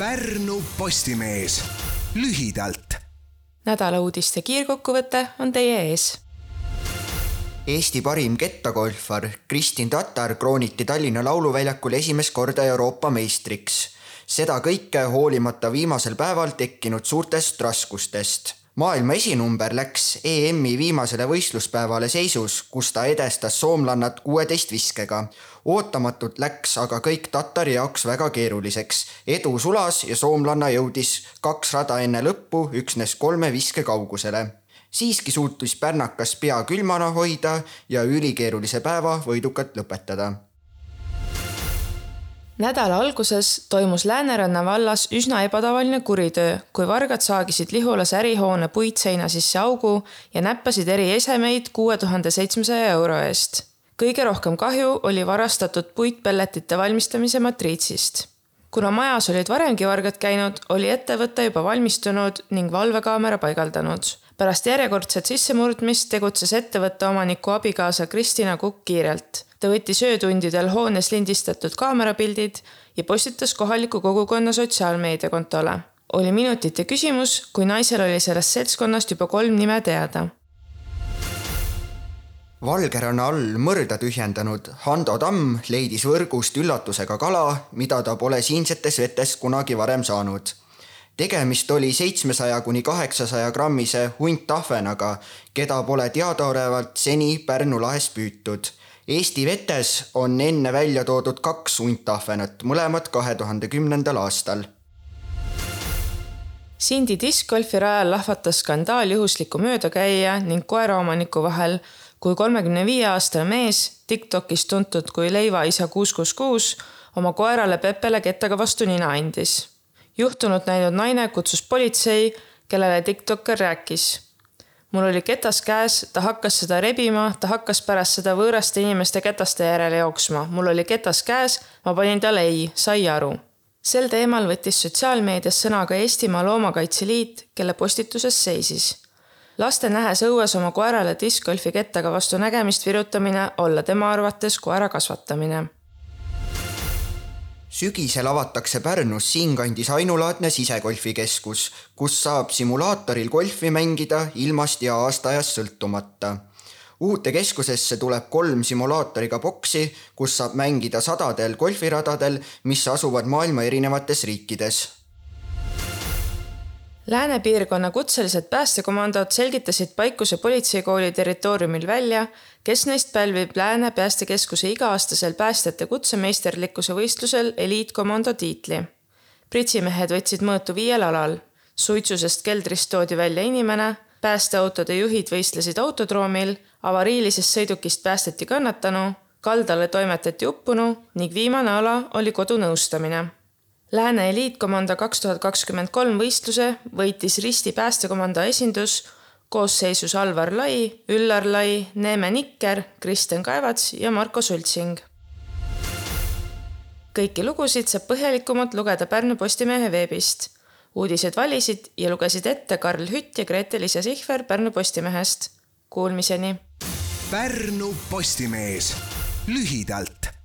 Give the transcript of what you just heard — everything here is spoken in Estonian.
Pärnu Postimees lühidalt. nädala uudiste kiirkokkuvõte on teie ees. Eesti parim kettagolfar Kristin Tatar krooniti Tallinna Lauluväljakul esimest korda Euroopa meistriks. seda kõike hoolimata viimasel päeval tekkinud suurtest raskustest maailma esinumber läks EM-i viimasele võistluspäevale seisus, kus ta edestas soomlannat kuueteist viskega. ootamatult läks aga kõik Tatari jaoks väga keeruliseks. edu sulas ja soomlanna jõudis kaks rada enne lõppu üksnes kolme viske kaugusele. siiski suutis pärnakas pea külmana hoida ja ülikeerulise päeva võidukalt lõpetada nädala alguses toimus Lääneranna vallas üsna ebatavaline kuritöö, kui vargad saagisid Lihulase ärihoone puitseina sisse augu ja näppasid eri esemeid kuue tuhande seitsmesaja euro eest. kõige rohkem kahju oli varastatud puitpelletite valmistamise matriitsist. kuna majas olid varemgi vargad käinud, oli ettevõte juba valmistunud ning valvekaamera paigaldanud. Pärast järjekordset sissemurdmist tegutses ettevõtte omaniku abikaasa Kristina Kukk kiirelt ta võttis öötundidel hoones lindistatud kaamerapildid ja postitas kohaliku kogukonna sotsiaalmeediakontole. oli minutite küsimus, kui naisel oli sellest seltskonnast juba kolm nime teada. Valgeranna all mõrda tühjendanud Hando Tamm leidis võrgust üllatusega kala, mida ta pole siinsetes vetes kunagi varem saanud tegemist oli seitsmesaja kuni kaheksasaja grammise hunttahvenaga, keda pole teadaolevalt seni Pärnu lahes püütud Eesti vetes on enne välja toodud kaks hunttahvenat, mõlemad kahe tuhande kümnendal aastal. Sindi diskgolfi rajal lahvatas skandaal juhusliku möödakäija ning koeraomaniku vahel, kui kolmekümne viie aastane mees, Tiktokis tuntud kui leivaisa kuus kuus kuus, oma koerale Pepele kettaga vastu nina andis. Juhtunut näinud naine kutsus politsei, kellele Tiktoker rääkis mul oli ketas käes, ta hakkas seda rebima, ta hakkas pärast seda võõraste inimeste ketaste järele jooksma, mul oli ketas käes, ma panin talle ei, sai aru. sel teemal võttis sotsiaalmeedias sõna ka Eestimaa Loomakaitse Liit, kelle postituses seisis. laste nähes õues oma koerale diskgolfi kettaga vastu nägemist virutamine olla tema arvates koera kasvatamine sügisel avatakse Pärnus siinkandis ainulaadne sisegolfikeskus, kus saab simulaatoril golfi mängida ilmast ja aastaajast sõltumata. uude keskusesse tuleb kolm simulaatoriga boksi, kus saab mängida sadadel golfiradadel, mis asuvad maailma erinevates riikides Lääne piirkonna kutselised päästekomandod selgitasid Paikuse politseikooli territooriumil välja, kes neist pälvib Lääne päästekeskuse iga-aastasel päästjate kutsemeisterlikkuse võistlusel eliitkomando tiitli. pritsimehed võtsid mõõtu viiel alal. suitsusest keldrist toodi välja inimene, päästeautode juhid võistlesid autodroomil, avariilisest sõidukist päästeti kannatanu, kaldale toimetati uppunu ning viimane ala oli kodunõustamine Lääne eliitkomando kaks tuhat kakskümmend kolm võistluse võitis Risti päästekomando esindus koosseisus Alvar Lai, Üllar Lai, Neeme Nikker, Kristjan Kaevats ja Marko Sultsing. kõiki lugusid saab põhjalikumalt lugeda Pärnu Postimehe veebist. uudised valisid ja lugesid ette Karl Hütt ja Grete-Liisa Sihver Pärnu Postimehest. Kuulmiseni. Pärnu Postimees lühidalt